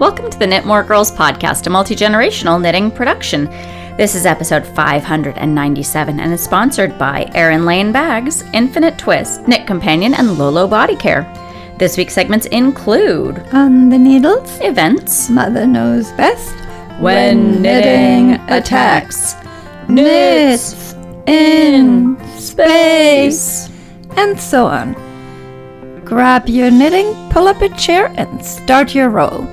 Welcome to the Knitmore Girls podcast, a multi generational knitting production. This is episode 597 and is sponsored by Erin Lane Bags, Infinite Twist, Knit Companion, and Lolo Body Care. This week's segments include On the needles, events, Mother knows best. when knitting attacks, knits in space, and so on. Grab your knitting, pull up a chair, and start your roll.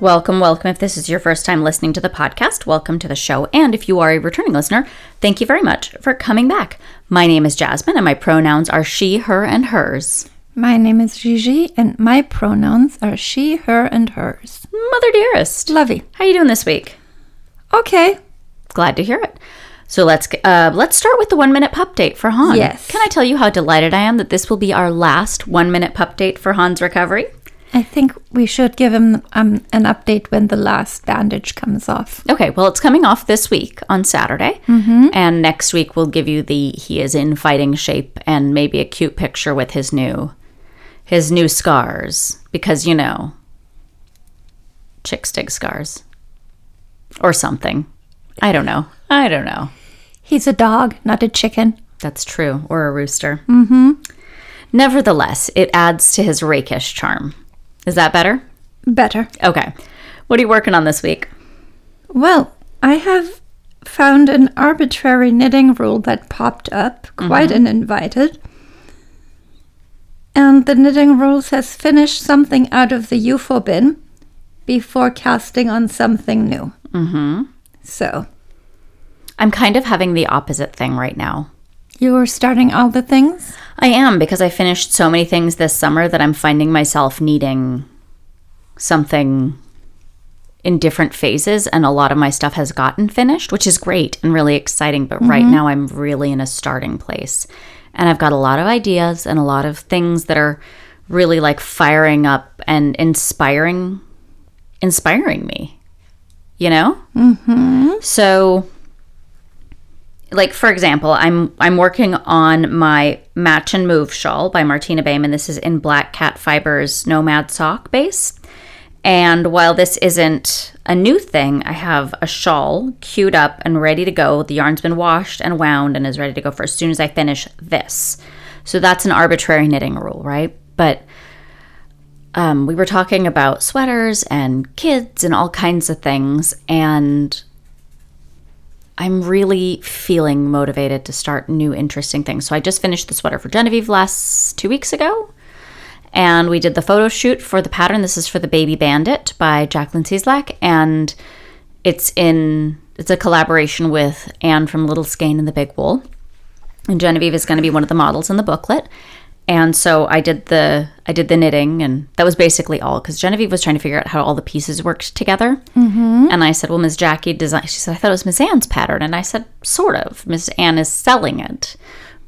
Welcome, welcome. If this is your first time listening to the podcast, welcome to the show. And if you are a returning listener, thank you very much for coming back. My name is Jasmine, and my pronouns are she, her, and hers. My name is Gigi, and my pronouns are she, her, and hers. Mother dearest, Lovey. how are you doing this week? Okay. Glad to hear it. So let's uh, let's start with the one minute pup date for Han. Yes. Can I tell you how delighted I am that this will be our last one minute pup date for Han's recovery? I think we should give him um, an update when the last bandage comes off. Okay, well, it's coming off this week on Saturday. Mm-hmm. And next week we'll give you the he is in fighting shape and maybe a cute picture with his new his new scars. Because you know chick stick scars. Or something. I don't know. I don't know. He's a dog, not a chicken. That's true. Or a rooster. Mm-hmm. Nevertheless, it adds to his rakish charm. Is that better? Better. Okay. What are you working on this week? Well, I have found an arbitrary knitting rule that popped up, quite uninvited. And the knitting rule says finish something out of the UFO bin before casting on something new. Mm-hmm. So, I'm kind of having the opposite thing right now. You were starting all the things? I am because I finished so many things this summer that I'm finding myself needing something in different phases and a lot of my stuff has gotten finished, which is great and really exciting, but right now I'm really in a starting place. And I've got a lot of ideas and a lot of things that are really like firing up and inspiring inspiring me. You know? Mhm. So like for example, I'm I'm working on my Match and Move shawl by Martina Bayman. This is in Black Cat Fibers Nomad sock base. And while this isn't a new thing, I have a shawl queued up and ready to go. The yarn's been washed and wound and is ready to go for as soon as I finish this. So that's an arbitrary knitting rule, right? But um, we were talking about sweaters and kids and all kinds of things. And I'm really feeling motivated to start new interesting things. So I just finished the sweater for Genevieve last two weeks ago. And we did the photo shoot for the pattern. This is for the Baby Bandit by Jacqueline Cieslak. And it's in it's a collaboration with Anne from Little Skein in the Big Wool. And Genevieve is going to be one of the models in the booklet. And so I did the I did the knitting, and that was basically all because Genevieve was trying to figure out how all the pieces worked together. Mm-hmm. And I said, "Well, Miss Jackie designed." She said, "I thought it was Miss Anne's pattern," and I said, "Sort of. Miss Anne is selling it,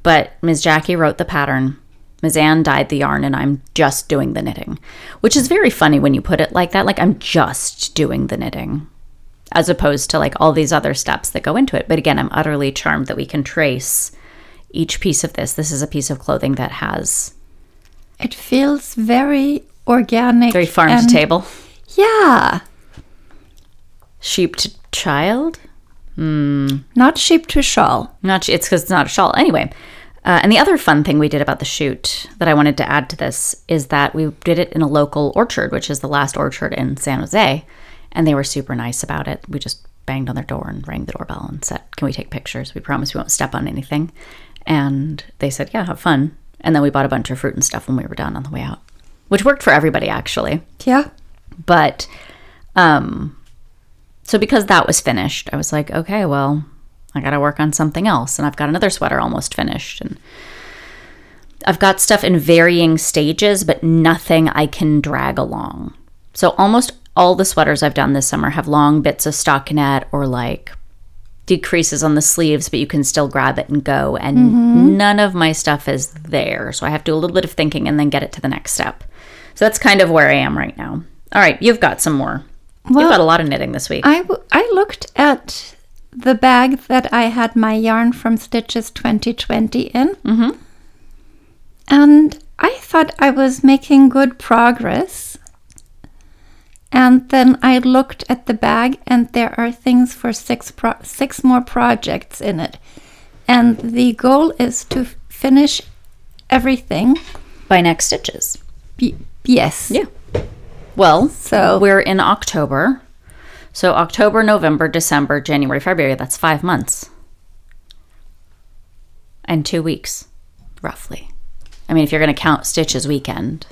but Miss Jackie wrote the pattern. Miss Anne dyed the yarn, and I'm just doing the knitting, which is very funny when you put it like that. Like I'm just doing the knitting." As opposed to like all these other steps that go into it. But again, I'm utterly charmed that we can trace each piece of this. This is a piece of clothing that has It feels very organic. very farm and- to table. Yeah. Sheep to child? Not sheep to shawl. Not it's because it's not a shawl. Anyway, uh, and the other fun thing we did about the shoot that I wanted to add to this is that we did it in a local orchard, which is the last orchard in San Jose, and they were super nice about it. We just banged on their door and rang the doorbell and said, "Can we take pictures? We promise we won't step on anything." And they said, "Yeah, have fun." And then we bought a bunch of fruit and stuff when we were done on the way out, which worked for everybody actually. Yeah. But um so because that was finished, I was like, okay, well, I got to work on something else and I've got another sweater almost finished and I've got stuff in varying stages but nothing I can drag along. So almost all the sweaters I've done this summer have long bits of stockinette or like decreases on the sleeves, but you can still grab it and go. And none of my stuff is there. So I have to do a little bit of thinking and then get it to the next step. So that's kind of where I am right now. All right, you've got some more. you've got a lot of knitting this week. I, w- I looked at the bag that I had my yarn from Stitches 2020 in. Mm-hmm. And I thought I was making good progress. And then I looked at the bag, and there are things for six pro- six more projects in it. And the goal is to f- finish everything. By next stitches. B- yes. Yeah. Well, So- we're in October. So October, November, December, January, February, that's five months. And two weeks, roughly. I mean, if you're going to count stitches weekend,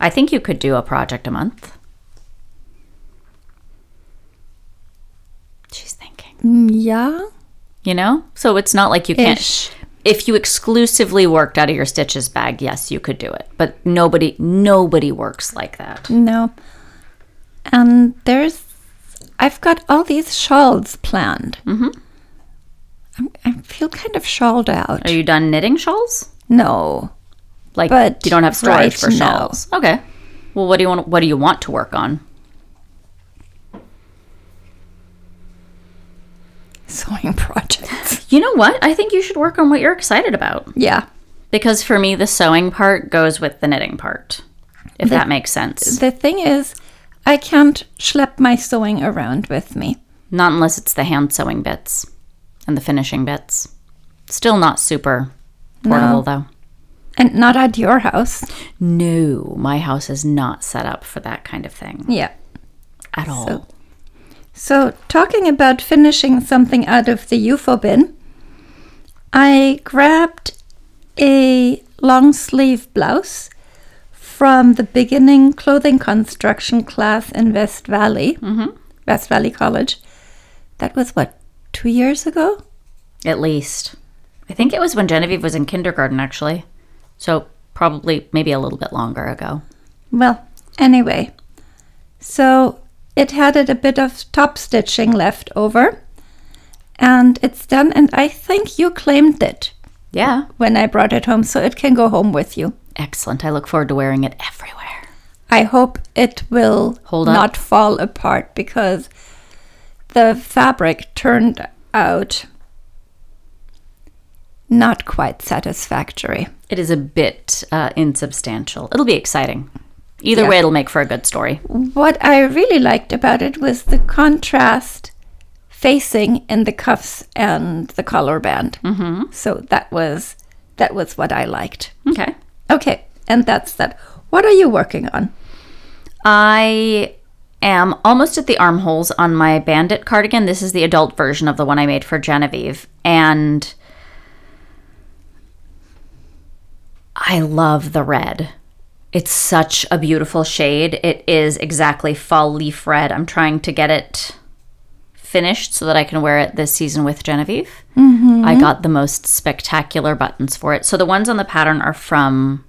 I think you could do a project a month. She's thinking. Mm, Yeah. You know? So it's not like you can't. Ish. If you exclusively worked out of your stitches bag, yes, you could do it. But nobody, nobody works like that. No. And there's, I've got all these shawls planned. Mm-hmm. I feel kind of shawled out. Are you done knitting shawls? no. Like But you don't have storage right for now- shawls. Okay. Well, what do you want? What do you want to work on? Sewing projects. You know what? I think you should work on what you're excited about Yeah. because for me, the sewing part goes with the knitting part. If that makes sense. The thing is, I can't schlep my sewing around with me. Not unless it's the hand sewing bits and the finishing bits. Still not super portable though. And not at your house. No, my house is not set up for that kind of thing Yeah. at all. So, talking about finishing something out of the UFO bin, I grabbed a long sleeve blouse from the beginning clothing construction class in West Valley, mm-hmm. West Valley College. That was what, two years ago? At least. I think it was when Genevieve was in kindergarten, actually. So probably maybe a little bit longer ago. Well, anyway, so it had a bit of top stitching left over, and it's done. And I think you claimed it Yeah. when I brought it home, so it can go home with you. Excellent. I look forward to wearing it everywhere. I hope it will Hold up. not fall apart because the fabric turned out not quite satisfactory. It is a bit uh, insubstantial. It'll be exciting. Either Yeah. way, it'll make for a good story. What I really liked about it was the contrast facing in the cuffs and the collar band. Mm-hmm. So that was that was what I liked. Okay. Okay, and that's that. What are you working on? I am almost at the armholes on my bandit cardigan. This is the adult version of the one I made for Genevieve. And I love the red. It's such a beautiful shade. It is exactly fall leaf red. I'm trying to get it finished so that I can wear it this season with Genevieve. I mm-hmm. got the most spectacular buttons for it. So the ones on the pattern are from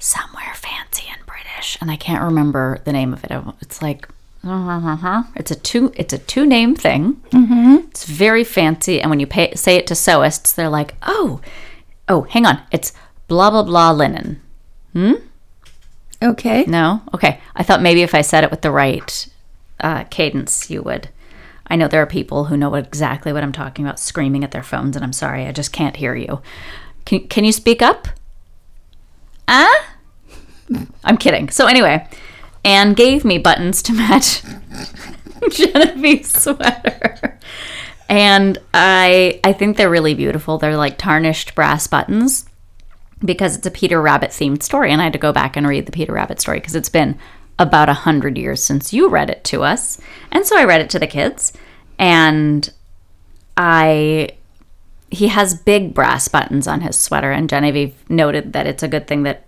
somewhere fancy and British, and I can't remember the name of it. It's like it's a two it's a two name thing. Mm-hmm. It's very fancy, and when you pay, say it to sewists, they're like, oh, oh, hang on, it's blah blah blah linen. Okay. No, okay. I thought maybe if I said it with the right uh, cadence, you would. I know there are people who know exactly what I'm talking about, screaming at their phones, and I'm sorry, I just can't hear you. Can Can you speak up? Ah. I'm kidding. So anyway, Anne gave me buttons to match Genevieve's sweater. And I I think they're really beautiful. They're like tarnished brass buttons because it's a Peter Rabbit themed story and I had to go back and read the Peter Rabbit story because it's been about a hundred years since you read it to us. And so I read it to the kids and I he has big brass buttons on his sweater and Genevieve noted that it's a good thing that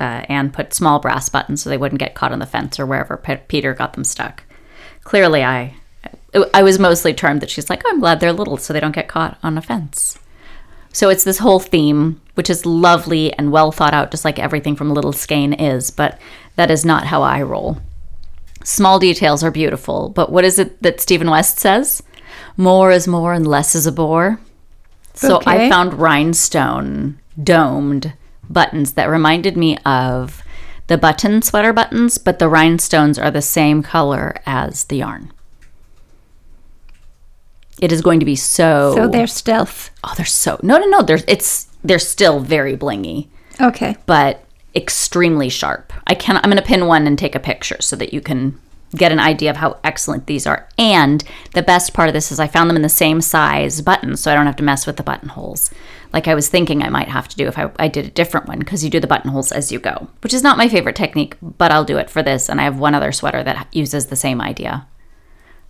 uh, Anne put small brass buttons so they wouldn't get caught on the fence or wherever Pe- Peter got them stuck. Clearly, I I was mostly charmed that she's like, oh, I'm glad they're little so they don't get caught on a fence. So it's this whole theme, which is lovely and well thought out, just like everything from Little Skein is, but that is not how I roll. Small details are beautiful, but what is it that Stephen West says? More is more and less is a bore. So I found rhinestone domed buttons that reminded me of the button sweater buttons, but the rhinestones are the same color as the yarn. It is going to be so. So they're stealth. Oh, they're so no, no, no. There's it's they're still very blingy, Okay. but extremely sharp. I can I'm going to pin one and take a picture so that you can get an idea of how excellent these are. And the best part of this is I found them in the same size buttons, so I don't have to mess with the buttonholes. Like I was thinking I might have to do if I, I did a different one, because you do the buttonholes as you go, which is not my favorite technique, but I'll do it for this. And I have one other sweater that uses the same idea.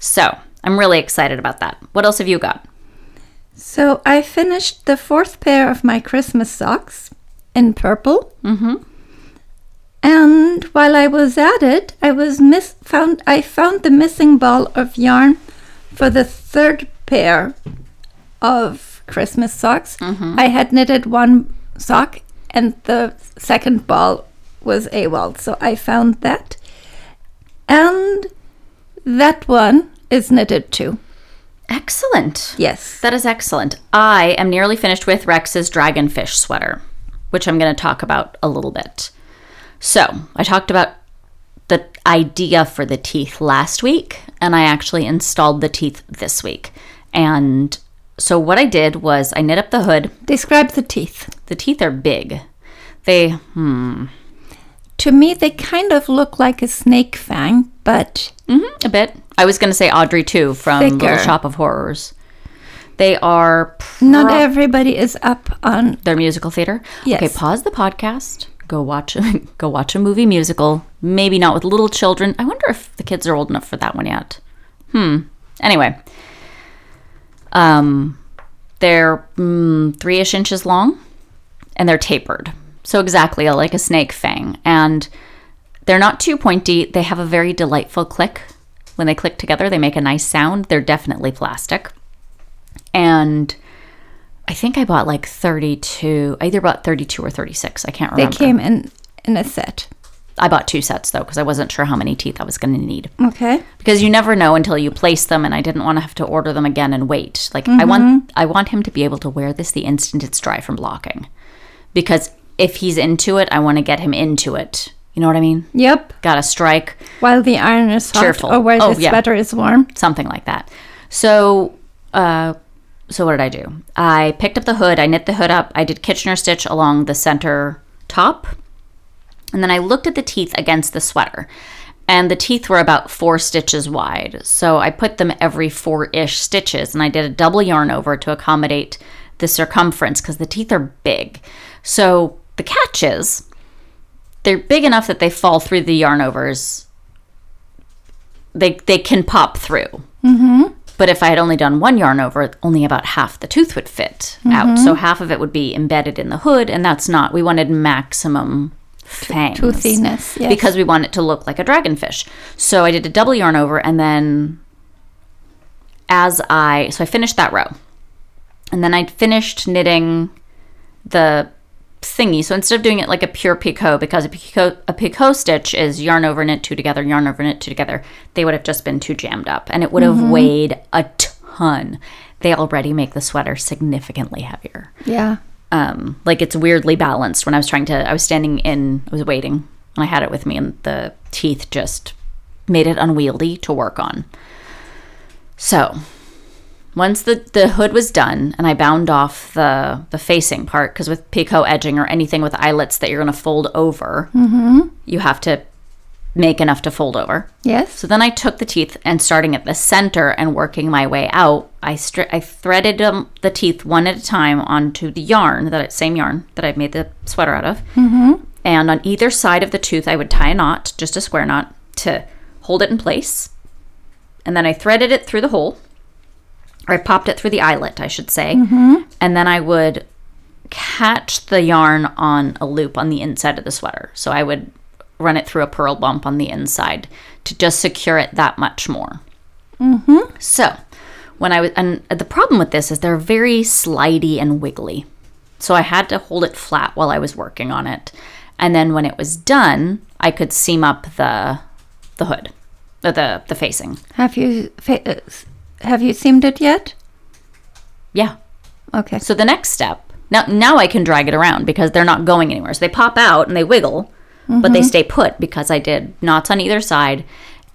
So I'm really excited about that. What else have you got? So I finished the fourth pair of my Christmas socks in purple. Mm-hmm. And while I was at it, I was miss found I found the missing ball of yarn for the third pair of Christmas socks. I had knitted one sock and the second ball was AWOL. So I found that. And that one is knitted too. Excellent. Yes. That is excellent. I am nearly finished with Rex's dragonfish sweater, which I'm going to talk about a little bit. So, I talked about the idea for the teeth last week, and I actually installed the teeth this week. And so, what I did was I knit up the hood. Describe the teeth. The teeth are big. They, hmm, To me, they kind of look like a snake fang, but mhm, a bit. I was going to say Audrey II from Little Shop of Horrors. They are not everybody is up on. their musical theater. Yes. Okay, pause the podcast. Go watch go watch a movie musical. Maybe not with little children. I wonder if the kids are old enough for that one yet. Hmm. Anyway, um, they're mm, three-ish inches long, and they're tapered. So exactly like a snake fang, and they're not too pointy. They have a very delightful click. When they click together, they make a nice sound. They're definitely plastic, and I think I bought like 32. I either bought 32 or 36. I can't remember. They came in in a set. I bought two sets though because I wasn't sure how many teeth I was going to need. Okay. Because you never know until you place them and I didn't want to have to order them again and wait. Like I want mm-hmm. I want him to be able to wear this the instant it's dry from blocking. Because if he's into it, I want to get him into it. You know what I mean? Yep. Got to strike While the iron is hot Cheerful. or while Oh, the yeah. sweater is warm. something like that. So, uh, so what did I do? I picked up the hood. I knit the hood up. I did Kitchener stitch along the center top, and then I looked at the teeth against the sweater, and the teeth were about four stitches wide. So I put them every four-ish stitches, and I did a double yarn over to accommodate the circumference because the teeth are big. So the catch is they're big enough that they fall through the yarn overs they they can pop through. Mm-hmm. But if I had only done one yarn over, only about half the tooth would fit out. So half of it would be embedded in the hood, and that's not. We wanted maximum fangs Toothiness. Yes. because we want it to look like a dragonfish. So I did a double yarn over, and then as I so I finished that row, and then I finished knitting the thingy. So instead of doing it like a pure picot, because a picot, a picot stitch is yarn over knit two together, yarn over knit two together, they would have just been too jammed up, and it would have weighed a ton. They already make the sweater significantly heavier yeah. um, like it's weirdly balanced. When I was trying to, I was standing in, I was waiting, and I had it with me, and the teeth just made it unwieldy to work on. So, once the the hood was done, and I bound off the the facing part, because with picot edging or anything with eyelets that you're going to fold over, you have to make enough to fold over. Yes. So then I took the teeth and starting at the center and working my way out, I str- I threaded um, the teeth one at a time onto the yarn that same yarn that I made the sweater out of. Mm-hmm. And on either side of the tooth, I would tie a knot, just a square knot, to hold it in place. And then I threaded it through the hole, or I popped it through the eyelet, I should say. And then I would catch the yarn on a loop on the inside of the sweater. So I would run it through a purl bump on the inside to just secure it that much more. Mm-hmm. So when I was, and the problem with this is they're very slidey and wiggly. So I had to hold it flat while I was working on it. And then when it was done, I could seam up the the hood, the the facing. Have you fa- uh, have you seamed it yet? Yeah, Okay. So the next step now now I can drag it around because they're not going anywhere. So they pop out and they wiggle, but they mm-hmm. stay put because I did knots on either side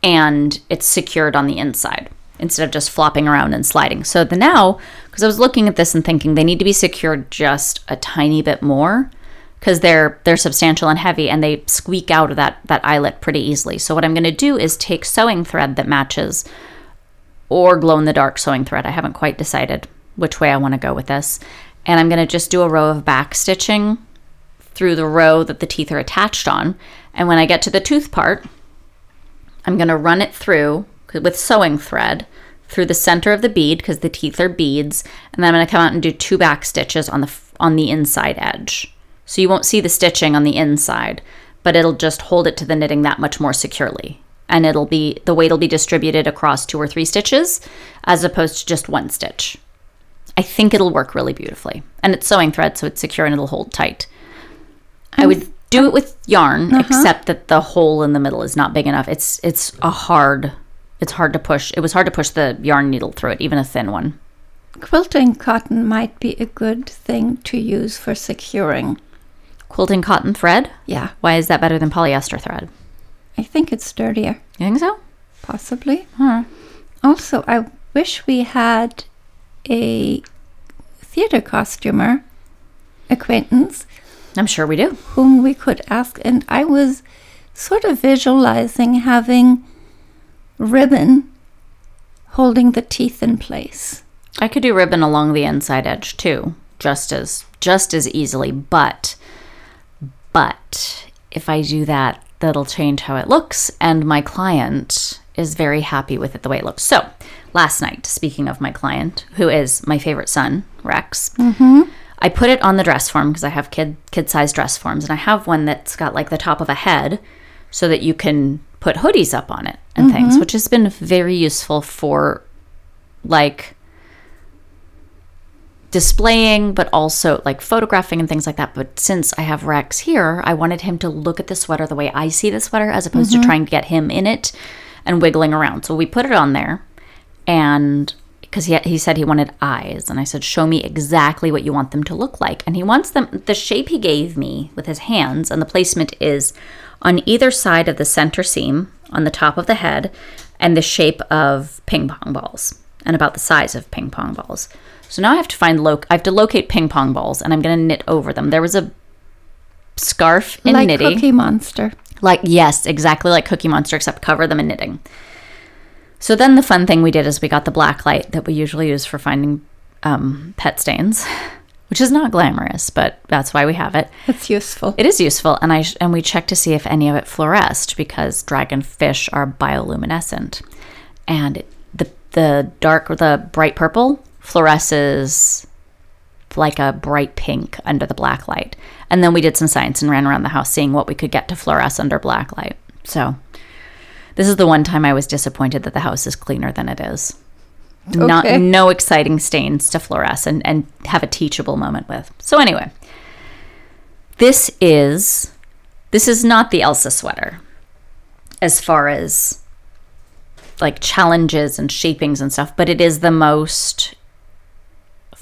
and it's secured on the inside instead of just flopping around and sliding. So the now because I was looking at this and thinking they need to be secured just a tiny bit more because they're they're substantial and heavy and they squeak out of that that eyelet pretty easily. So what I'm going to do is take sewing thread that matches or glow in the dark sewing thread. I haven't quite decided which way I want to go with this. And I'm going to just do a row of back stitching through the row that the teeth are attached on. And when I get to the tooth part, I'm going to run it through with sewing thread through the center of the bead because the teeth are beads, and then I'm going to come out and do two back stitches on the on the inside edge. So you won't see the stitching on the inside, but it'll just hold it to the knitting that much more securely. And it'll be the weight will be distributed across two or three stitches as opposed to just one stitch. I think it'll work really beautifully. And it's sewing thread, so it's secure and it'll hold tight. I would do it with yarn, uh-huh. except that the hole in the middle is not big enough. It's it's a hard it's hard to push. It was hard to push the yarn needle through it, even a thin one. Quilting cotton might be a good thing to use for securing. Quilting cotton thread? Yeah, Why is that better than polyester thread? I think it's sturdier, You think so? possibly. Huh. Also, I wish we had a theater costumer acquaintance I'm sure we do. whom we could ask. And I was sort of visualizing having ribbon holding the teeth in place. I could do ribbon along the inside edge too, just as just as easily, but but if I do that, that'll change how it looks and my client is very happy with it the way it looks. So, last night, speaking of my client, who is my favorite son, Rex, mm-hmm. I put it on the dress form because I have kid kid size dress forms and I have one that's got like the top of a head so that you can put hoodies up on it and mm-hmm. things, which has been very useful for like displaying, but also like photographing and things like that. But since I have Rex here, I wanted him to look at the sweater the way I see the sweater as opposed to mm-hmm. trying to get him in it and wiggling around. So we put it on there and because he, he said he wanted eyes and i said show me exactly what you want them to look like and he wants them the shape he gave me with his hands and the placement is on either side of the center seam on the top of the head and the shape of ping pong balls and about the size of ping pong balls so now i have to find loc i have to locate ping pong balls and i'm going to knit over them there was a scarf in like knitting Cookie Monster. like, yes, exactly like Cookie Monster, except cover them in knitting. So then the fun thing we did is we got the black light that we usually use for finding um, pet stains, which is not glamorous, but that's why we have it. It's useful. It is useful, and I sh- and we checked to see if any of it fluoresced because dragonfish are bioluminescent, and it, the the dark or the bright purple fluoresces like a bright pink under the black light. And then we did some science and ran around the house seeing what we could get to fluoresce under black light. So this is the one time I was disappointed that the house is cleaner than it is. Okay. Not no exciting stains to fluoresce and, and have a teachable moment with. So anyway, this is this is not the Elsa sweater as far as like challenges and shapings and stuff, but it is the most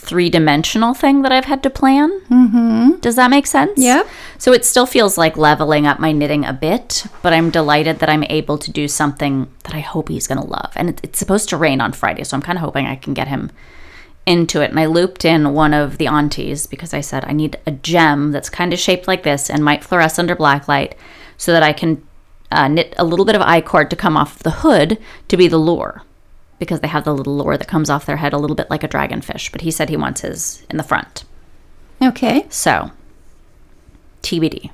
three dimensional thing that I've had to plan. Mm-hmm. Does that make sense? Yeah. So it still feels like leveling up my knitting a bit, but I'm delighted that I'm able to do something that I hope he's going to love. And it, it's supposed to rain on Friday, so I'm kind of hoping I can get him into it. And I looped in one of the aunties because I said I need a gem that's kind of shaped like this and might fluoresce under black light so that I can uh, knit a little bit of I cord to come off the hood to be the lure because they have the little lure that comes off their head a little bit like a dragonfish. But he said he wants his in the front. Okay, So, TBD.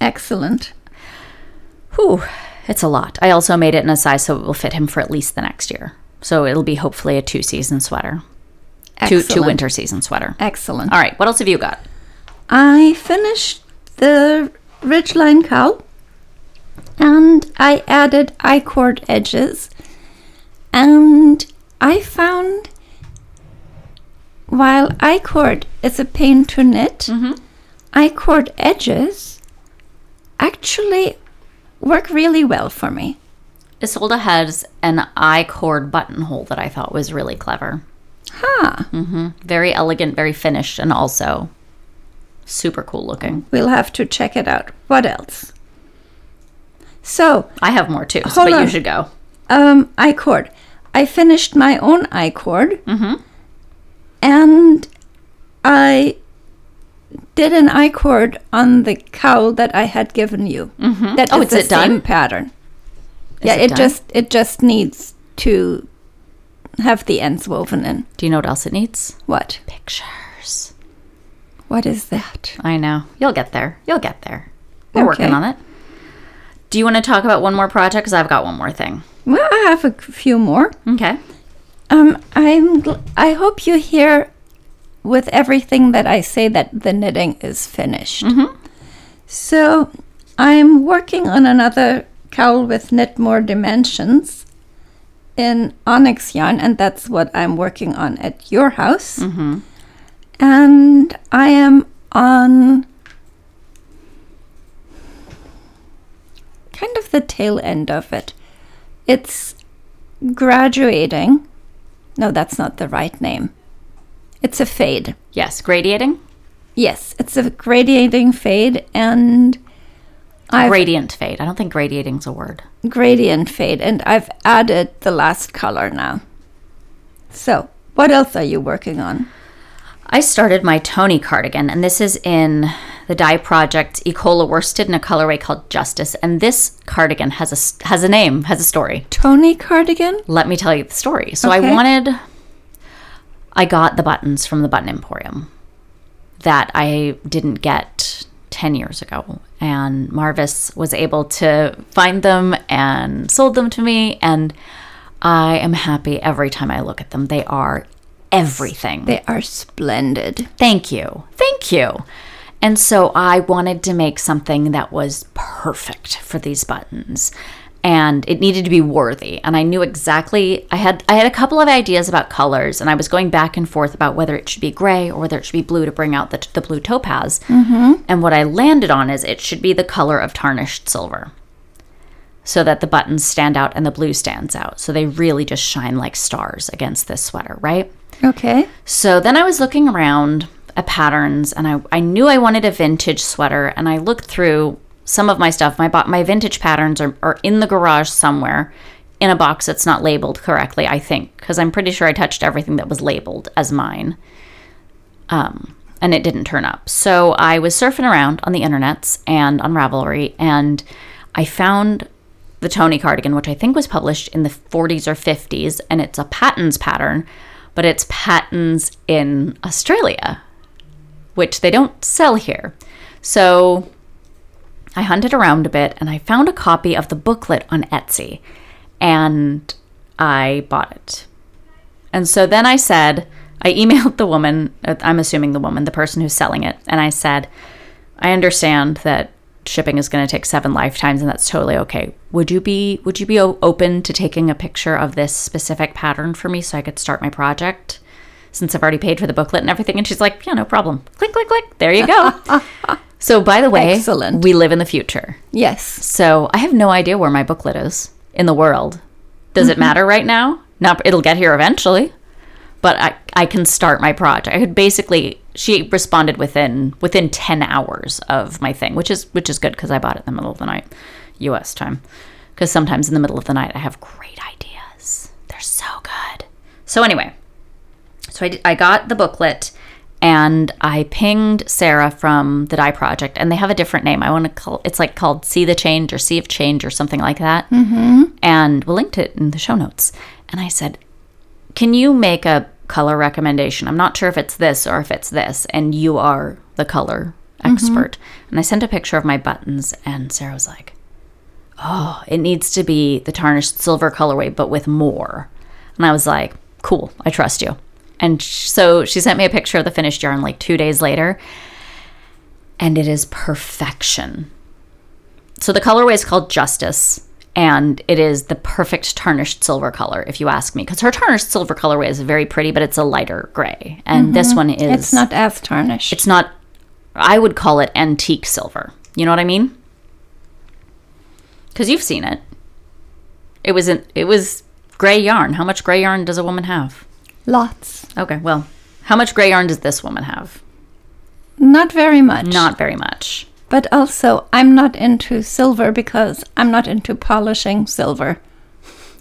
excellent. Whew, it's a lot. I also made it in a size so it will fit him for at least the next year. So it'll be hopefully a two season sweater, two two winter season sweater. Excellent. All right, what else have you got? I finished the ridgeline cowl and I added I-cord edges and I found while I-cord is a pain to knit, I-cord edges actually work really well for me. Isolda has an I cord buttonhole that I thought was really clever. Huh. Very elegant, very finished, and also super cool looking. We'll have to check it out. What else? So, I have more too, so- but you should go. um, I cord. I finished my own I cord, and I did an I cord on the cowl that I had given you. Mm-hmm. Oh, is the it done? same pattern. Is yeah, it it, just it just needs to have the ends woven in. Do you know what else it needs? What? Pictures. What is that? I know. You'll get there. You'll get there. We're Okay. working on it. Do you want to talk about one more project? Because I've got one more thing. Well, I have a few more. Okay. Um, I'm. gl- I hope you hear with everything that I say that the knitting is finished. So I'm working on another cowl with knit more dimensions in onyx yarn, and that's what I'm working on at your house. And I am on kind of the tail end of it. It's graduating. No, that's not the right name. It's a fade. Yes. Gradiating? Yes, it's a gradiating fade and I've Gradient fade. I don't think gradiating's a word. gradient fade and I've added the last color now. So, what else are you working on? I started my Tony cardigan, and this is in the dye project Ecola worsted in a colorway called Justice. And this cardigan has a has a name, has a story. Tony cardigan? Let me tell you the story. So I wanted, I got the buttons from the Button Emporium that I didn't get 10 years ago. And Marvis was able to find them and sold them to me. And I am happy every time I look at them. They are everything. They are splendid. Thank you. Thank you. And so I wanted to make something that was perfect for these buttons. And it needed to be worthy. And I knew exactly I had I had a couple of ideas about colors and I was going back and forth about whether it should be gray or whether it should be blue to bring out the, the blue topaz. Mm-hmm. And what I landed on is it should be the color of tarnished silver. So that the buttons stand out and the blue stands out. So they really just shine like stars against this sweater, right? Okay. So then I was looking around at patterns and I, I knew I wanted a vintage sweater and I looked through some of my stuff. My my vintage patterns are, are in the garage somewhere in a box that's not labeled correctly, I think, because I'm pretty sure I touched everything that was labeled as mine. Um, and it didn't turn up. So I was surfing around on the internets and on Ravelry and I found the Tony cardigan, which I think was published in the 40s or 50s, and it's a Patons pattern, but it's Patons in Australia, which they don't sell here. So I hunted around a bit and I found a copy of the booklet on Etsy and I bought it. And so then I said, I emailed the woman, I'm assuming the woman, the person who's selling it, and I said, I understand that shipping is going to take seven lifetimes and that's totally okay. Would you be would you be open to taking a picture of this specific pattern for me so I could start my project? Since I've already paid for the booklet and everything and she's like, "Yeah, no problem." Click click click. There you go. so by the way, Excellent. we live in the future. Yes. So I have no idea where my booklet is in the world. Does Mm-hmm. it matter right now? Not it'll get here eventually. But I, I can start my project. I could basically she responded within within 10 hours of my thing, which is which is good because I bought it in the middle of the night, US time. Because sometimes in the middle of the night I have great ideas. They're so good. So anyway, so I, did, I got the booklet and I pinged Sarah from the Dye Project, and they have a different name. I want to call it's like called See the Change or See of Change or something like that. Mm-hmm. And we'll link to it in the show notes. And I said, Can you make a color recommendation? I'm not sure if it's this or if it's this, and you are the color expert. And I sent a picture of my buttons, and Sarah was like, Oh, it needs to be the tarnished silver colorway, but with more. And I was like, cool, I trust you. And so she sent me a picture of the finished yarn like two days later, and it is perfection. So the colorway is called Justice, and it is the perfect tarnished silver color, if you ask me. Because her tarnished silver colorway is very pretty, but it's a lighter gray, and this mm-hmm. one is It's not as tarnished. it's not i would call it antique silver. You know what i mean? Because you've seen it. It was an, it was gray yarn. How much gray yarn does a woman have Lots. okay well how much gray yarn does this woman have Not very much. not very much But also, I'm not into silver because I'm not into polishing silver.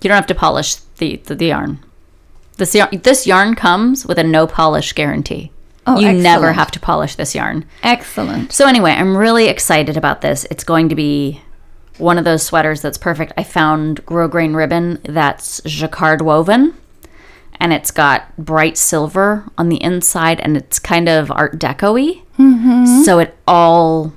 you don't have to polish the the, the yarn this yarn this yarn comes with a no polish guarantee Oh, you never have to polish this yarn. Excellent. So anyway, I'm really excited about this. It's going to be one of those sweaters that's perfect. I found grosgrain ribbon that's jacquard woven and it's got bright silver on the inside and it's kind of art deco-y. Mm-hmm. So it all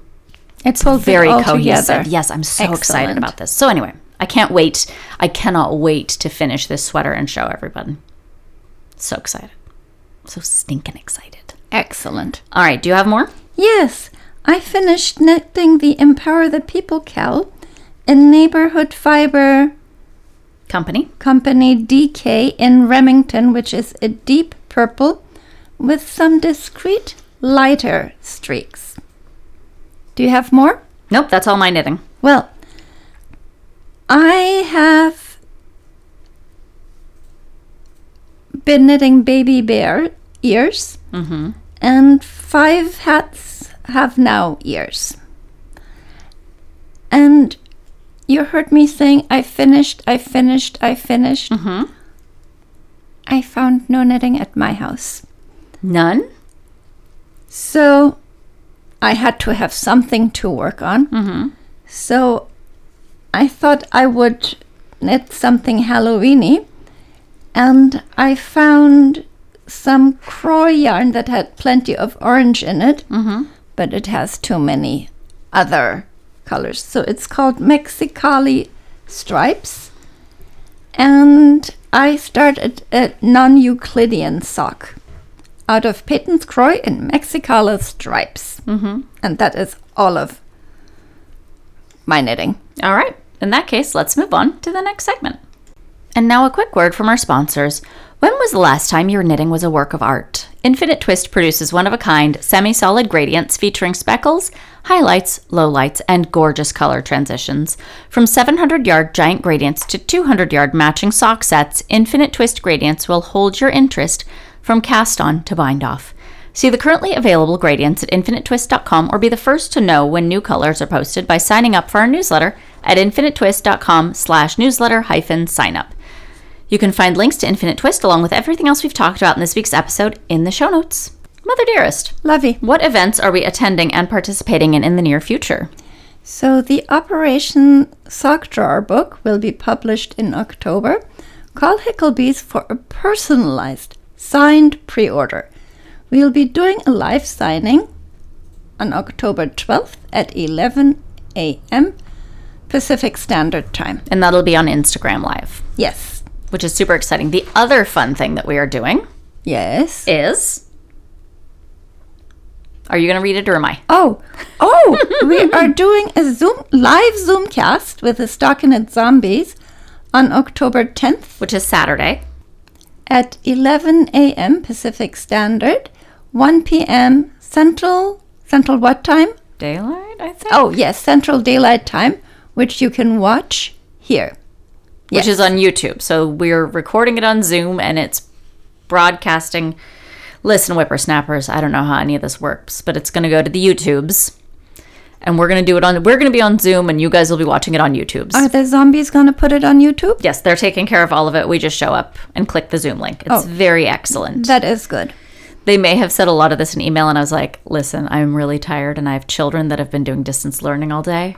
It's all very all cohesive. together. Yes, I'm so excited about this. So anyway, I can't wait. I cannot wait to finish this sweater and show everybody. So excited. So stinking excited. Excellent. All right, do you have more? Yes, I finished knitting the Empower the People cowl in Neighborhood Fiber Company. Company DK in Remington, which is a deep purple with some discreet lighter streaks. Do you have more? Nope, that's all my knitting. Well, I have been knitting baby bear ears, Mm-hmm. and five hats have now ears. And you heard me saying, I finished, I finished, I finished. Mm-hmm. I found no knitting at my house. None? So I had to have something to work on. Mm-hmm. So I thought I would knit something Halloweeny, and I found some Kroy yarn that had plenty of orange in it, Mm-hmm. but it has too many other colors. So it's called Mexicali Stripes, and I started a non-Euclidean sock out of Patons Kroy and Mexicali Stripes, Mm-hmm. and that is all of my knitting. All right. In that case, let's move on to the next segment. And now a quick word from our sponsors. When was the last time your knitting was a work of art? Infinite Twist produces one of a kind, semi solid gradients featuring speckles, highlights, lowlights, and gorgeous color transitions. From 700 yard giant gradients to 200 yard matching sock sets, Infinite Twist gradients will hold your interest from cast on to bind off. See the currently available gradients at infinitetwist.com or be the first to know when new colors are posted by signing up for our newsletter at infinitetwist.com slash newsletter hyphen sign up. You can find links to Infinite Twist along with everything else we've talked about in this week's episode in the show notes. Mother Dearest, Lovey. what events are we attending and participating in in the near future? So the Operation Sock Drawer book will be published in October. Call Hicklebee's for a personalized signed pre-order. We'll be doing a live signing on October 12th at 11 a.m. Pacific Standard Time. And that'll be on Instagram Live, Yes. Which is super exciting. The other fun thing that we are doing Yes. is. Are you going to read it or am I? Oh, oh, we are doing a Zoom live Zoomcast with the Stockinette Zombies on October 10th Which is Saturday. at 11 a.m. Pacific Standard, 1 p.m. Central. Central what time? Daylight, I think. Oh, yes, Central Daylight Time, which you can watch here. Which is on YouTube. So we're recording it on Zoom and it's broadcasting. Listen, whippersnappers, I don't know how any of this works, but it's going to go to the YouTubes. And we're going to do it on, we're going to be on Zoom and you guys will be watching it on YouTubes. Are the zombies going to put it on YouTube? yes, they're taking care of all of it. We just show up and click the Zoom link. It's Oh. very excellent. That is good. they may have said a lot of this in email and I was like, listen, I'm really tired and I have children that have been doing distance learning all day.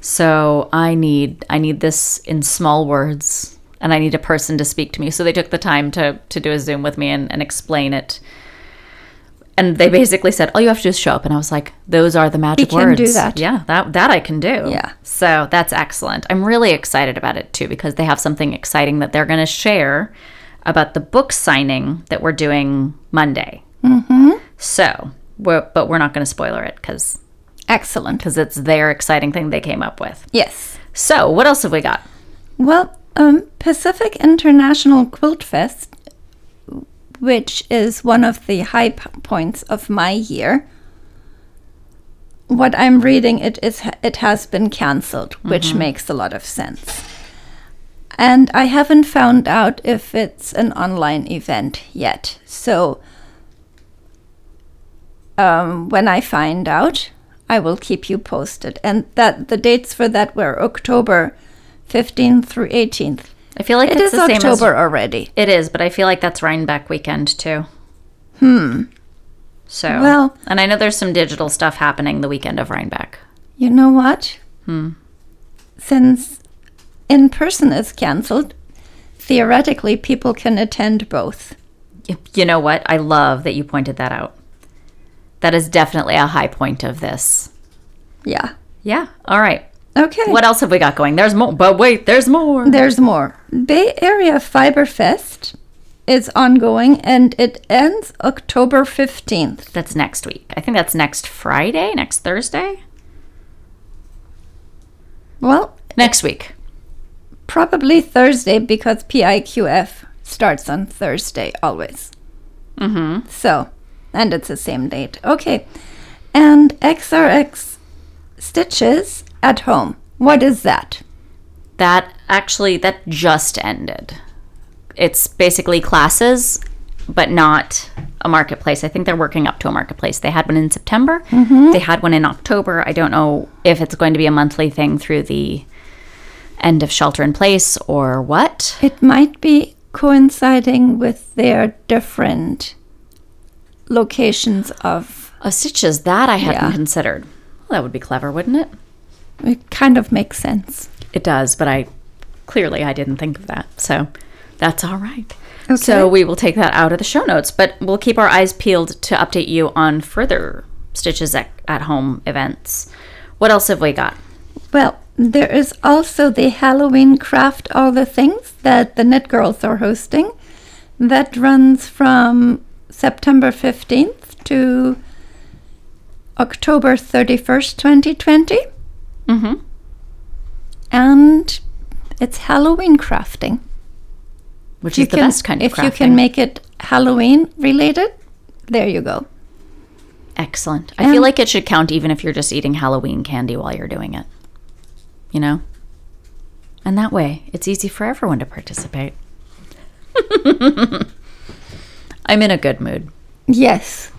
So I need I need this in small words and I need a person to speak to me. So they took the time to to do a Zoom with me and, and explain it. And they basically said, All you have to do is show up. And I was like, Those are the magic can words. Can do that. Yeah, that that I can do. Yeah. So that's excellent. I'm really excited about it too because they have something exciting that they're going to share about the book signing that we're doing Monday. Mm-hmm. So, we're, but we're not going to spoiler it because Excellent. because it's their exciting thing they came up with. Yes. So, what else have we got? Well, um, Pacific International Quilt Fest, which is one of the high points of my year. What I'm reading, it is it has been cancelled, which makes a lot of sense. And I haven't found out if it's an online event yet. So um, when I find out, I will keep you posted. And that the dates for that were October 15th through 18th. I feel like it's is the same October as already. it is, but I feel like that's Rhinebeck weekend too. Hmm. So, Well- and I know there's some digital stuff happening the weekend of Rhinebeck. You know what? Hmm. Since in person is cancelled, theoretically people can attend both. You know what? I love that you pointed that out. That is definitely a high point of this. Yeah. Yeah. All right. Okay. What else have we got going? There's more. But wait, there's more. There's more. Bay Area Fiber Fest is ongoing and it ends October 15th. That's next week. I think that's next Friday, next Thursday, Well, next week. probably Thursday because PIQF starts on Thursday always. Mm-hmm. So, and it's the same date. Okay. And XRX Stitches at Home. What is that? That actually that just ended. It's basically classes, but not a marketplace. I think they're working up to a marketplace. They had one in September. Mm-hmm. They had one in October. I don't know if it's going to be a monthly thing through the end of shelter in place or what. It might be coinciding with their different locations of. Of stitches that I hadn't Yeah. considered. Well, that would be clever, wouldn't it? It kind of makes sense. It does, but I clearly I didn't think of that. So that's all right. Okay. So we will take that out of the show notes, but we'll keep our eyes peeled to update you on further Stitches at, at Home events. What else have we got? Well, there is also the Halloween Craft All the Things that the Knit Girls are hosting. That runs from September 15th to October 31st, 2020. Mm-hmm. And it's Halloween crafting. Which You is the can- best kind of If crafting. you can make it Halloween related, there you go. Excellent. I And- feel like it should count even if you're just eating Halloween candy while you're doing it. You know? And that way, it's easy for everyone to participate. I'm in a good mood. Yes.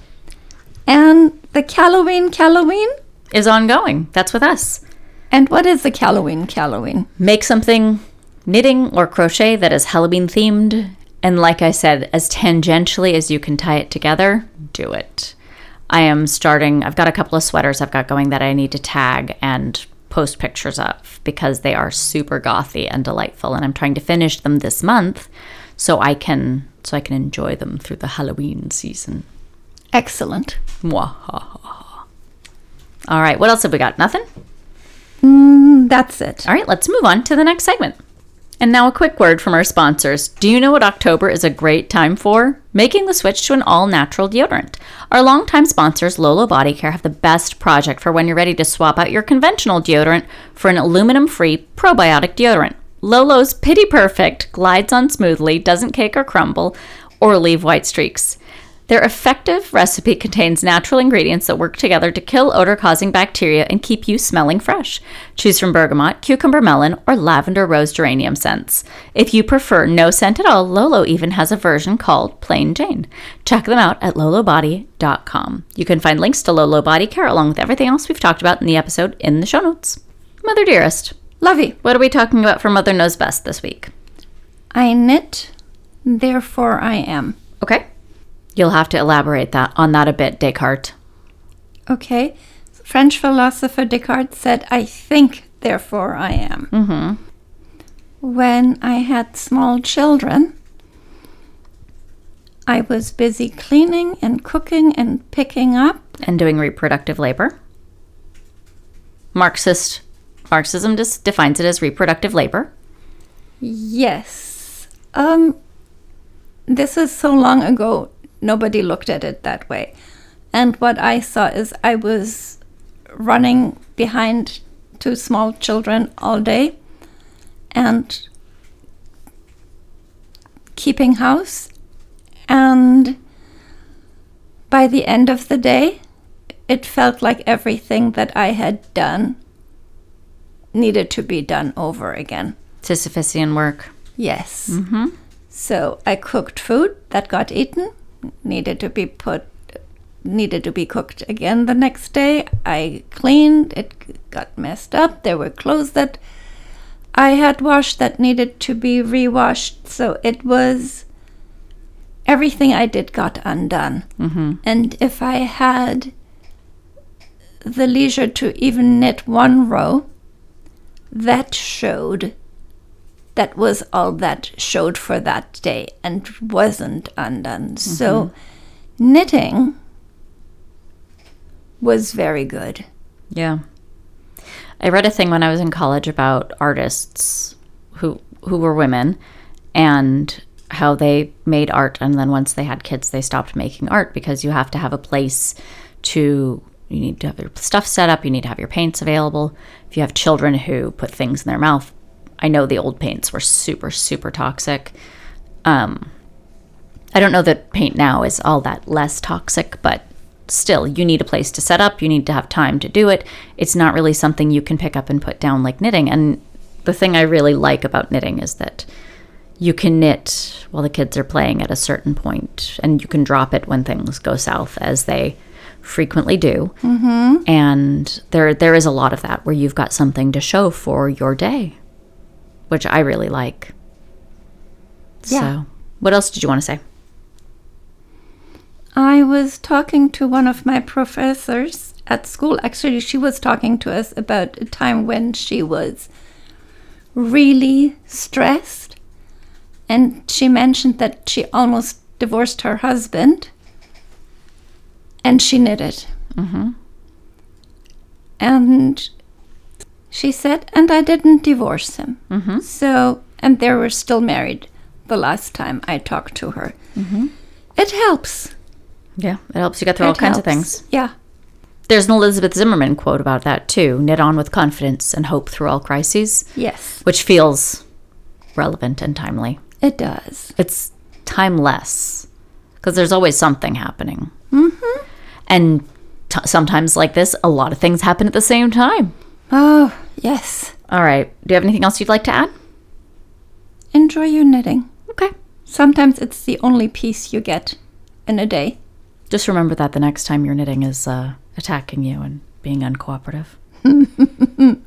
And the Halloween Halloween? Is ongoing. That's with us. And what is the Halloween Halloween? make something knitting or crochet that is Halloween themed. And like I said, as tangentially as you can tie it together, do it. I am starting, I've got a couple of sweaters I've got going that I need to tag and post pictures of because they are super gothy and delightful. And I'm trying to finish them this month so I can so I can enjoy them through the Halloween season. Excellent. Mwahaha. All right, what else have we got? Nothing? Mm, that's it. All right, let's move on to the next segment. And now a quick word from our sponsors. Do you know what October is a great time for? Making the switch to an all natural deodorant. Our longtime sponsors, Lolo Body Care, have the best project for when you're ready to swap out your conventional deodorant for an aluminum free probiotic deodorant. Lolo's Pity Perfect glides on smoothly, doesn't cake or crumble, or leave white streaks. Their effective recipe contains natural ingredients that work together to kill odor causing bacteria and keep you smelling fresh. Choose from bergamot, cucumber melon, or lavender rose geranium scents. If you prefer no scent at all, Lolo even has a version called Plain Jane. Check them out at lolobody.com. You can find links to Lolo Body Care along with everything else we've talked about in the episode in the show notes. Mother Dearest, Lovey. what are we talking about for Mother Knows Best this week? I knit, therefore I am. Okay? You'll have to elaborate that on that a bit, Descartes. Okay. French philosopher Descartes said, I think, therefore I am. Mm-hmm. When I had small children, I was busy cleaning and cooking and picking up. and doing reproductive labor. Marxist Marxism dis- defines it as reproductive labor. Yes. Um, this is so long ago, nobody looked at it that way. And what I saw is I was running behind two small children all day and keeping house. And by the end of the day, it felt like everything that I had done needed to be done over again. Sisyphusian work. Yes. Mm-hmm. So I cooked food that got eaten, needed to be put, needed to be cooked again the next day. I cleaned, it got messed up. There were clothes that I had washed that needed to be rewashed. So it was everything I did got undone. And if I had the leisure to even knit one row, that showed. That was all that showed for that day and wasn't undone. So mm-hmm. knitting was very good. Yeah. I read a thing when I was in college about artists who who were women and how they made art and then once they had kids they stopped making art because you have to have a place to you need to have your stuff set up, you need to have your paints available. If you have children who put things in their mouth, I know the old paints were super super toxic. Um I don't know that paint now is all that less toxic, but still, you need a place to set up. You need to have time to do it. It's not really something you can pick up and put down like knitting. And the thing I really like about knitting is that you can knit while the kids are playing at a certain point, and you can drop it when things go south, as they frequently do. Mm-hmm. And there, there is a lot of that where you've got something to show for your day, which I really like. Yeah. So, what else did you want to say? I was talking to one of my professors at school. Actually, she was talking to us about a time when she was really stressed. And she mentioned that she almost divorced her husband. And she knitted. Mm-hmm. And she said, and I didn't divorce him. Mm-hmm. So, and they were still married the last time I talked to her. Mm-hmm. It helps. Yeah, it helps you get through all It kinds of things. Yeah. There's an Elizabeth Zimmermann quote about that too knit on with confidence and hope through all crises, Yes, which feels relevant and timely. it does. It's timeless because there's always something happening. Mm-hmm. And t- sometimes, like this, a lot of things happen at the same time. Oh, yes. All right. Do you have anything else you'd like to add? Enjoy your knitting. Okay. Sometimes it's the only piece you get in a day. Just remember that the next time your knitting is uh, attacking you and being uncooperative.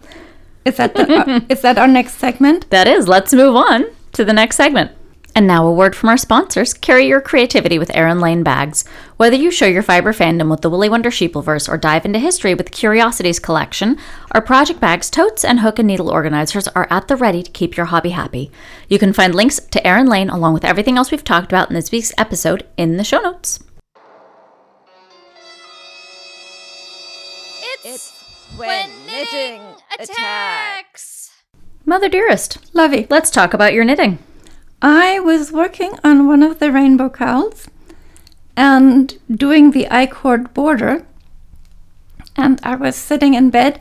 Is that the, uh, is that our next segment? That is, let's move on to the next segment. And now a word from our sponsors. Carry your creativity with Erin Lane bags. Whether you show your fiber fandom with the Willy Wonder Sheepleverse or dive into history with the Curiosities collection, our project bags, totes, and hook and needle organizers are at the ready to keep your hobby happy. You can find links to Erin Lane along with everything else we've talked about in this week's episode in the show notes. It's, when knitting attacks. Mother dearest, Lovey. let's talk about your knitting. I was working on one of the rainbow cowls and doing the I-cord border. And I was sitting in bed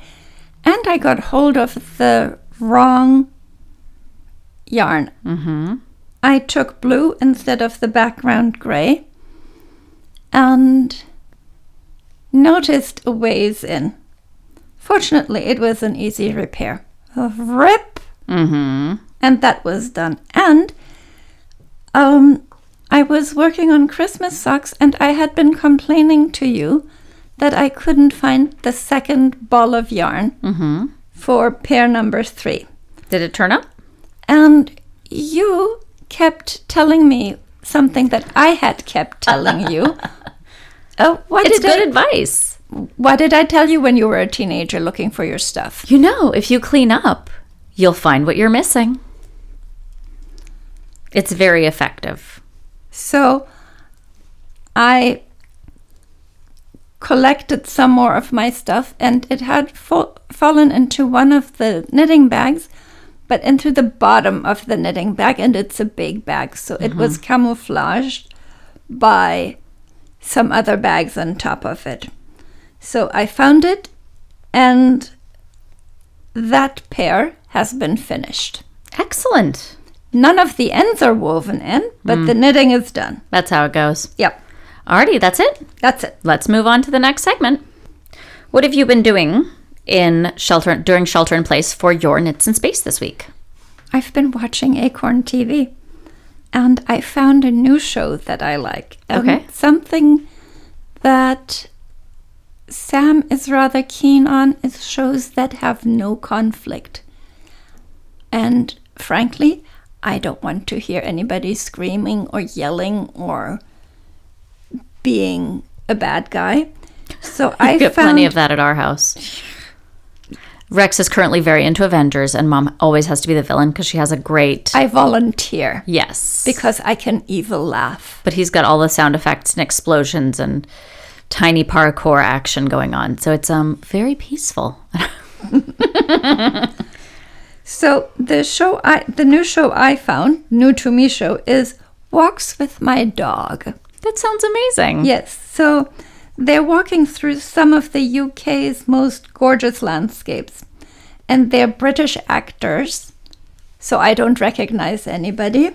and I got hold of the wrong yarn. Mm-hmm. I took blue instead of the background gray and noticed a ways in. Fortunately, it was an easy repair. A rip, Mm-hmm. and that was done. And um, I was working on Christmas socks, and I had been complaining to you that I couldn't find the second ball of yarn Mm-hmm. for pair number three. Did it turn up? And you kept telling me something that I had kept telling you. Oh, what It's did good I, advice. what did I tell you when you were a teenager looking for your stuff? You know, if you clean up, you'll find what you're missing. It's very effective. So I collected some more of my stuff, and it had fa- fallen into one of the knitting bags, but into the bottom of the knitting bag, and it's a big bag, so it was mm-hmm. camouflaged by some other bags on top of it. So I found it, and that pair has been finished. Excellent. None of the ends are woven in, but hmm. the knitting is done. That's how it goes. Yep, Alrighty, that's it. that's it. Let's move on to the next segment. What have you been doing in shelter during shelter in place for your knits in space this week? I've been watching Acorn TV and I found a new show that I like. Okay. Something that Sam is rather keen on is shows that have no conflict. And frankly, I don't want to hear anybody screaming or yelling or being a bad guy. So I get found plenty of that at our house. Rex is currently very into Avengers, and mom always has to be the villain because she has a great. I volunteer yes. because I can evil laugh. but he's got all the sound effects and explosions and tiny parkour action going on. So it's um very peaceful. So the show I the new show I found, new to me show is Walks with My Dog. that sounds amazing. Yes. So they're walking through some of the UK's most gorgeous landscapes. And they're British actors. So I don't recognize anybody.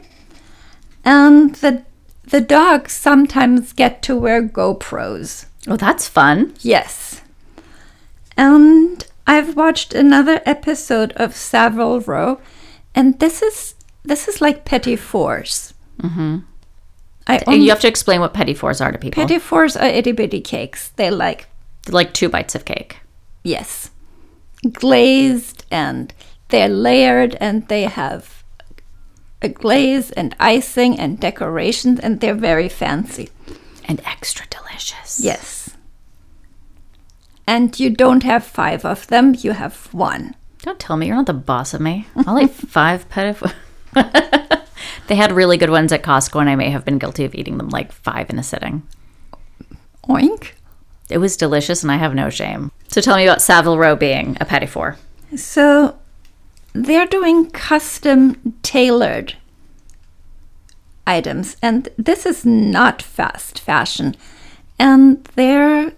And the the dogs sometimes get to wear GoPros. Oh, that's fun. Yes. And I've watched another episode of Savile Row, and this is this is like Petit Fours. Mm-hmm. I only, you have to explain what petit fours are to people. Petit Fours are itty bitty cakes. They like like two bites of cake. yes, glazed and they're layered and they have a glaze and icing and decorations and they're very fancy. And extra delicious. Yes. And you don't have five of them, you have one. Don't tell me you're not the boss of me. I'll eat five fours. they had really good ones at Costco, and I may have been guilty of eating them like five in a sitting. Oink. It was delicious, and I have no shame. So tell me about Savile Row being a petit four. So they're doing custom tailored items, and this is not fast fashion, and their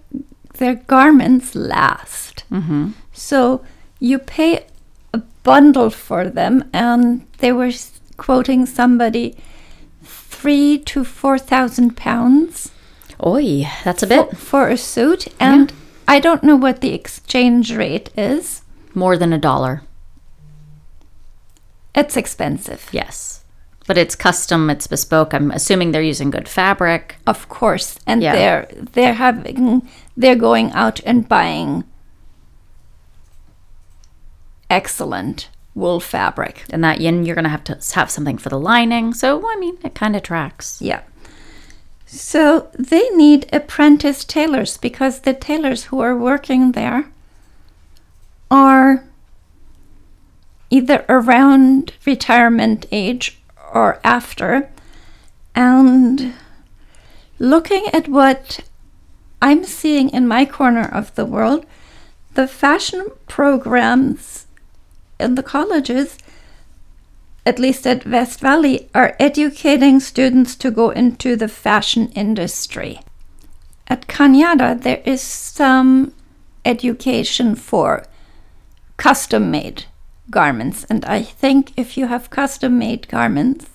their garments last. Mm-hmm. So you pay a bundle for them, and they were quoting somebody three to four thousand pounds Oi, that's a bit for a suit, and I don't know what the exchange rate is. more than a dollar. It's expensive. Yes. But it's custom, it's bespoke. I'm assuming they're using good fabric. Of course, and Yeah. they're they're having they're going out and buying excellent wool fabric. And that yin, you're going to have to have something for the lining. So, I mean, it kind of tracks. Yeah. So they need apprentice tailors because the tailors who are working there are either around retirement age or after. And looking at what I'm seeing in my corner of the world, the fashion programs in the colleges, at least at West Valley, are educating students to go into the fashion industry. At Cañada, there is some education for custom made garments. And I think if you have custom made garments,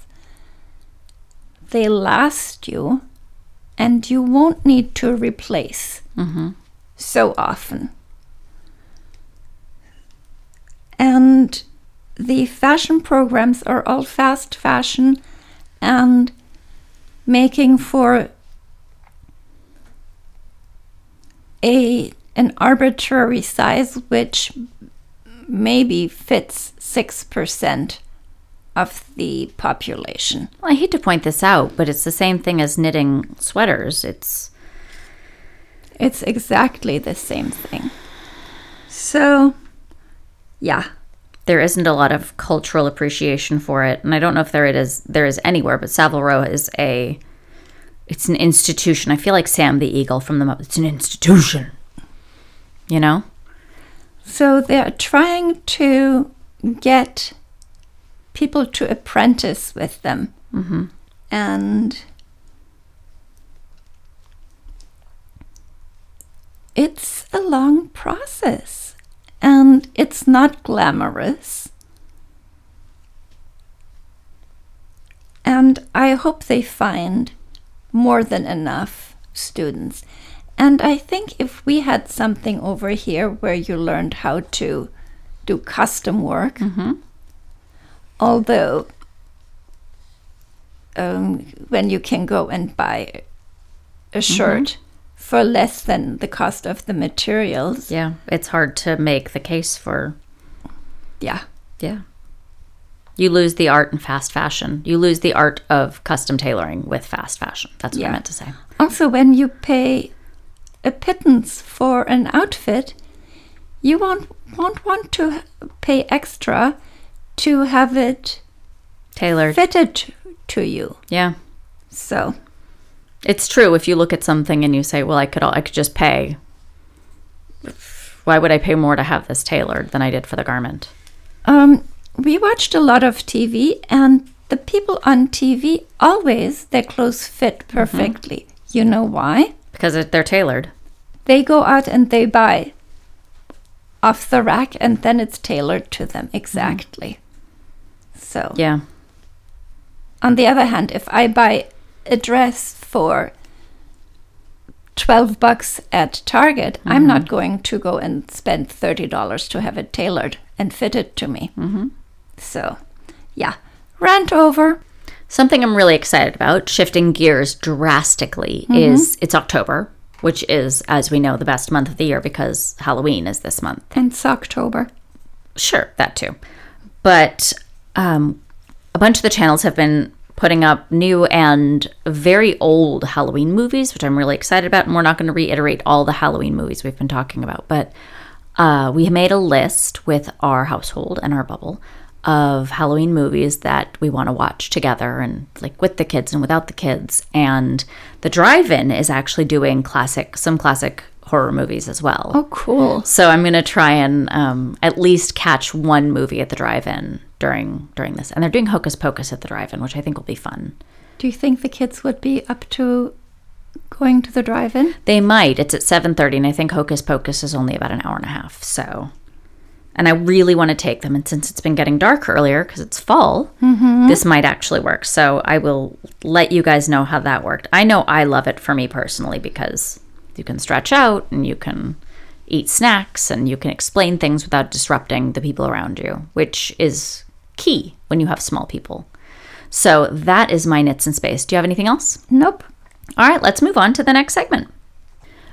they last you and you won't need to replace mm-hmm. so often. And the fashion programs are all fast fashion and making for a an arbitrary size which maybe fits 6% of the population. Well, I hate to point this out, but it's the same thing as knitting sweaters. It's It's exactly the same thing. So, yeah. there isn't a lot of cultural appreciation for it, and I don't know if there it is there is anywhere. But Savile Row is a it's an institution. I feel like Sam the Eagle from the. It's an institution. You know, So they're trying to get people to apprentice with them. Mm-hmm. And it's a long process. And it's not glamorous. And I hope they find more than enough students. And I think if we had something over here where you learned how to do custom work, although um, when you can go and buy a shirt for less than the cost of the materials, yeah, it's hard to make the case for yeah. yeah. You lose the art in fast fashion. You lose the art of custom tailoring with fast fashion. That's what I meant to say. Also, when you pay a pittance for an outfit, you won't won't want to pay extra to have it Tailored. fitted to you. Yeah. So It's true. If you look at something and you say, "Well, I could, I could just pay." Why would I pay more to have this tailored than I did for the garment? Um, we watched a lot of TV, and the people on TV always their clothes fit perfectly. You know why? Because it, they're tailored. They go out and they buy off the rack, and mm. then it's tailored to them mm. exactly. So, Yeah. on the other hand, if I buy a dress for 12 bucks at Target, I'm mm-hmm. not going to go and spend $30 to have it tailored and fitted to me. Mm-hmm. So, yeah, rant over. Something I'm really excited about, shifting gears drastically, mm-hmm. is it's October, which is, as we know, the best month of the year because Halloween is this month. And it's October. Sure, that too. But um, a bunch of the channels have been putting up new and very old Halloween movies, which I'm really excited about. And we're not going to reiterate all the Halloween movies we've been talking about, but uh, we made a list with our household and our bubble of Halloween movies that we want to watch together and like with the kids and without the kids. And the drive-in is actually doing classic, some classic horror movies as well. Oh, cool. So I'm gonna try and um, at least catch one movie at the drive-in during during this, and they're doing Hocus Pocus at the drive-in, which I think will be fun. Do you think the kids would be up to going to the drive-in? They might. It's at 7:30, and I think Hocus Pocus is only about an hour and a half. So, and I really want to take them, and since it's been getting dark earlier because it's fall, mm-hmm. this might actually work. So I will let you guys know how that worked. I know I love it for me personally because you can stretch out and you can eat snacks and you can explain things without disrupting the people around you, which is key when you have small people. So that is my knits in space. Do you have anything else? Nope. All right, let's move on to the next segment.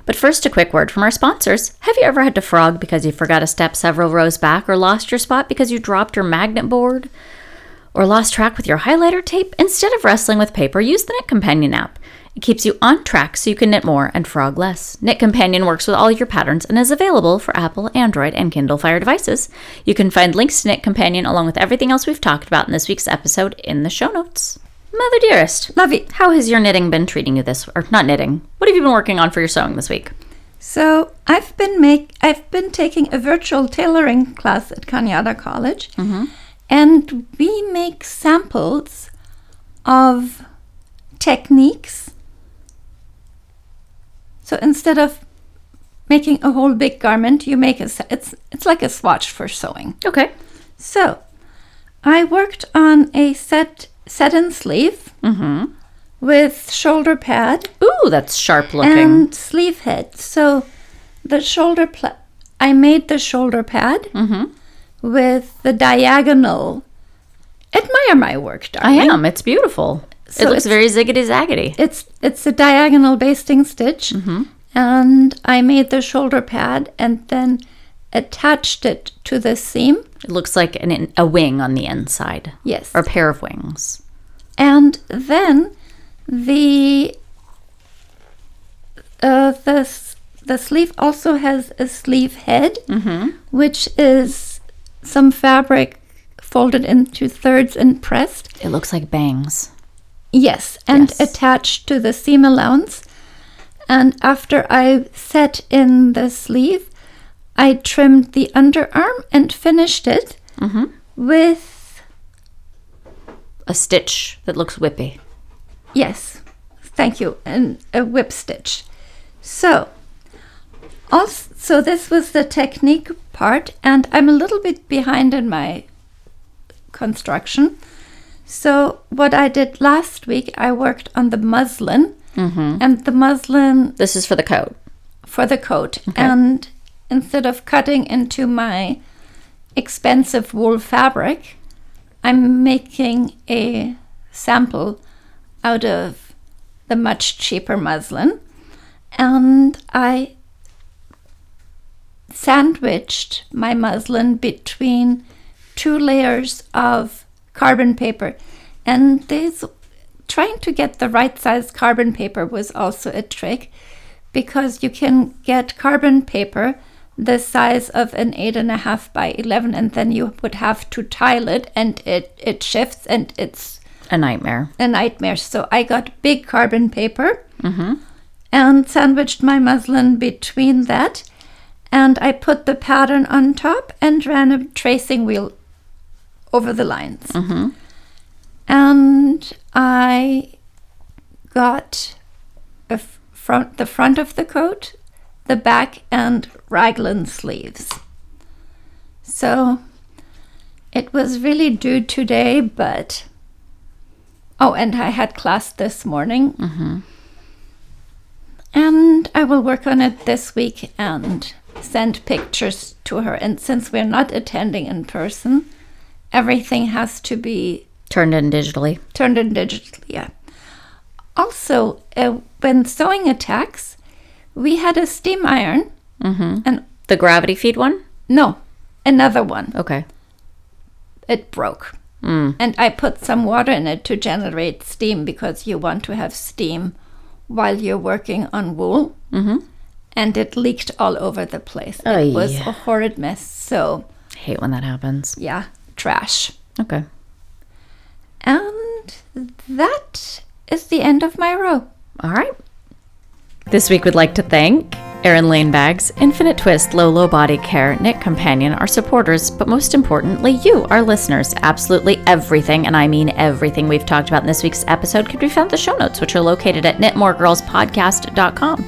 But first, a quick word from our sponsors. Have you ever had to frog because you forgot a step several rows back, or lost your spot because you dropped your magnet board, or lost track with your highlighter tape? Instead of wrestling with paper, use the Knit Companion app. It keeps you on track so you can knit more and frog less. Knit Companion works with all your patterns and is available for Apple, Android, and Kindle Fire devices. You can find links to Knit Companion along with everything else we've talked about in this week's episode in the show notes. Mother dearest, Lovey. how has your knitting been treating you this or not knitting? What have you been working on for your sewing this week? So I've been make I've been taking a virtual tailoring class at Cañada College, mm-hmm. and we make samples of techniques. So instead of making a whole big garment, you make a it's it's like a swatch for sewing. Okay. So I worked on a set set and sleeve mm-hmm. with shoulder pad Ooh, that's sharp looking. and sleeve head. So the shoulder pla- I made the shoulder pad mm-hmm. with the diagonal. Admire my work, darling. I am. It's beautiful. So it looks it's- very ziggity zaggity. It's it's a diagonal basting stitch, mm-hmm. and I made the shoulder pad and then attached it to the seam. It looks like an, a wing on the inside, Yes, or a pair of wings. and then the uh, the the sleeve also has a sleeve head, which is some fabric folded into thirds and pressed. It looks like bangs. Yes, and Yes. attached to the seam allowance. And after I set in the sleeve, I trimmed the underarm and finished it mm-hmm. with A stitch that looks whippy. Yes, thank you. And a whip stitch. So, also, so this was the technique part, and I'm a little bit behind in my construction. So, what I did last week, I worked on the muslin, mm-hmm. and the muslin This is for the coat. for the coat. And instead of cutting into my expensive wool fabric, I'm making a sample out of the much cheaper muslin. And I sandwiched my muslin between two layers of carbon paper. And this trying to get the right size carbon paper was also a trick because you can get carbon paper the size of an eight and a half by 11 and then you would have to tile it and it, it shifts and it's A nightmare. a nightmare. So I got big carbon paper mm-hmm. and sandwiched my muslin between that. And I put the pattern on top and ran a tracing wheel over the lines. Mm-hmm. And I got a f- front, the front of the coat, the back, and raglan sleeves. So it was really due today, but Oh, and I had class this morning. And I will work on it this week and send pictures to her. And since we're not attending in person, everything has to be Turned in digitally. turned in digitally. Yeah. Also, uh, when sewing a attacks, we had a steam iron. And The gravity feed one? no, another one. Okay. it broke. And I put some water in it to generate steam because you want to have steam while you're working on wool. Mm-hmm. And it leaked all over the place. Oh, it was yeah. a horrid mess. So, I hate when that happens. yeah, trash. Okay. And that is the end of my row. All right. This week, we'd like to thank Erin Lane Bags, Infinite Twist, Lolo Body Care, Knit Companion, our supporters, but most importantly, you, our listeners. Absolutely everything, and I mean everything we've talked about in this week's episode, can be found in the show notes, which are located at knitmoregirlspodcast.com.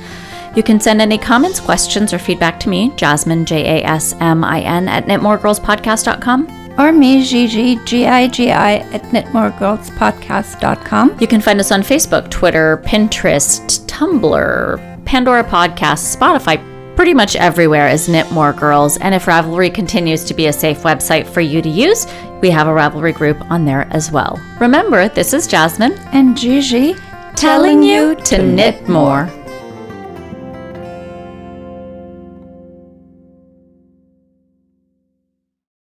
You can send any comments, questions, or feedback to me, Jasmine, J A S M I N, at knitmoregirlspodcast.com. Or me, Gigi, G-I-G-I, at knitmoregirlspodcast.com. You can find us on Facebook, Twitter, Pinterest, Tumblr, Pandora Podcasts, Spotify, pretty much everywhere as Knit More Girls. And if Ravelry continues to be a safe website for you to use, we have a Ravelry group on there as well. Remember, this is Jasmine And Gigi, telling you to knit more.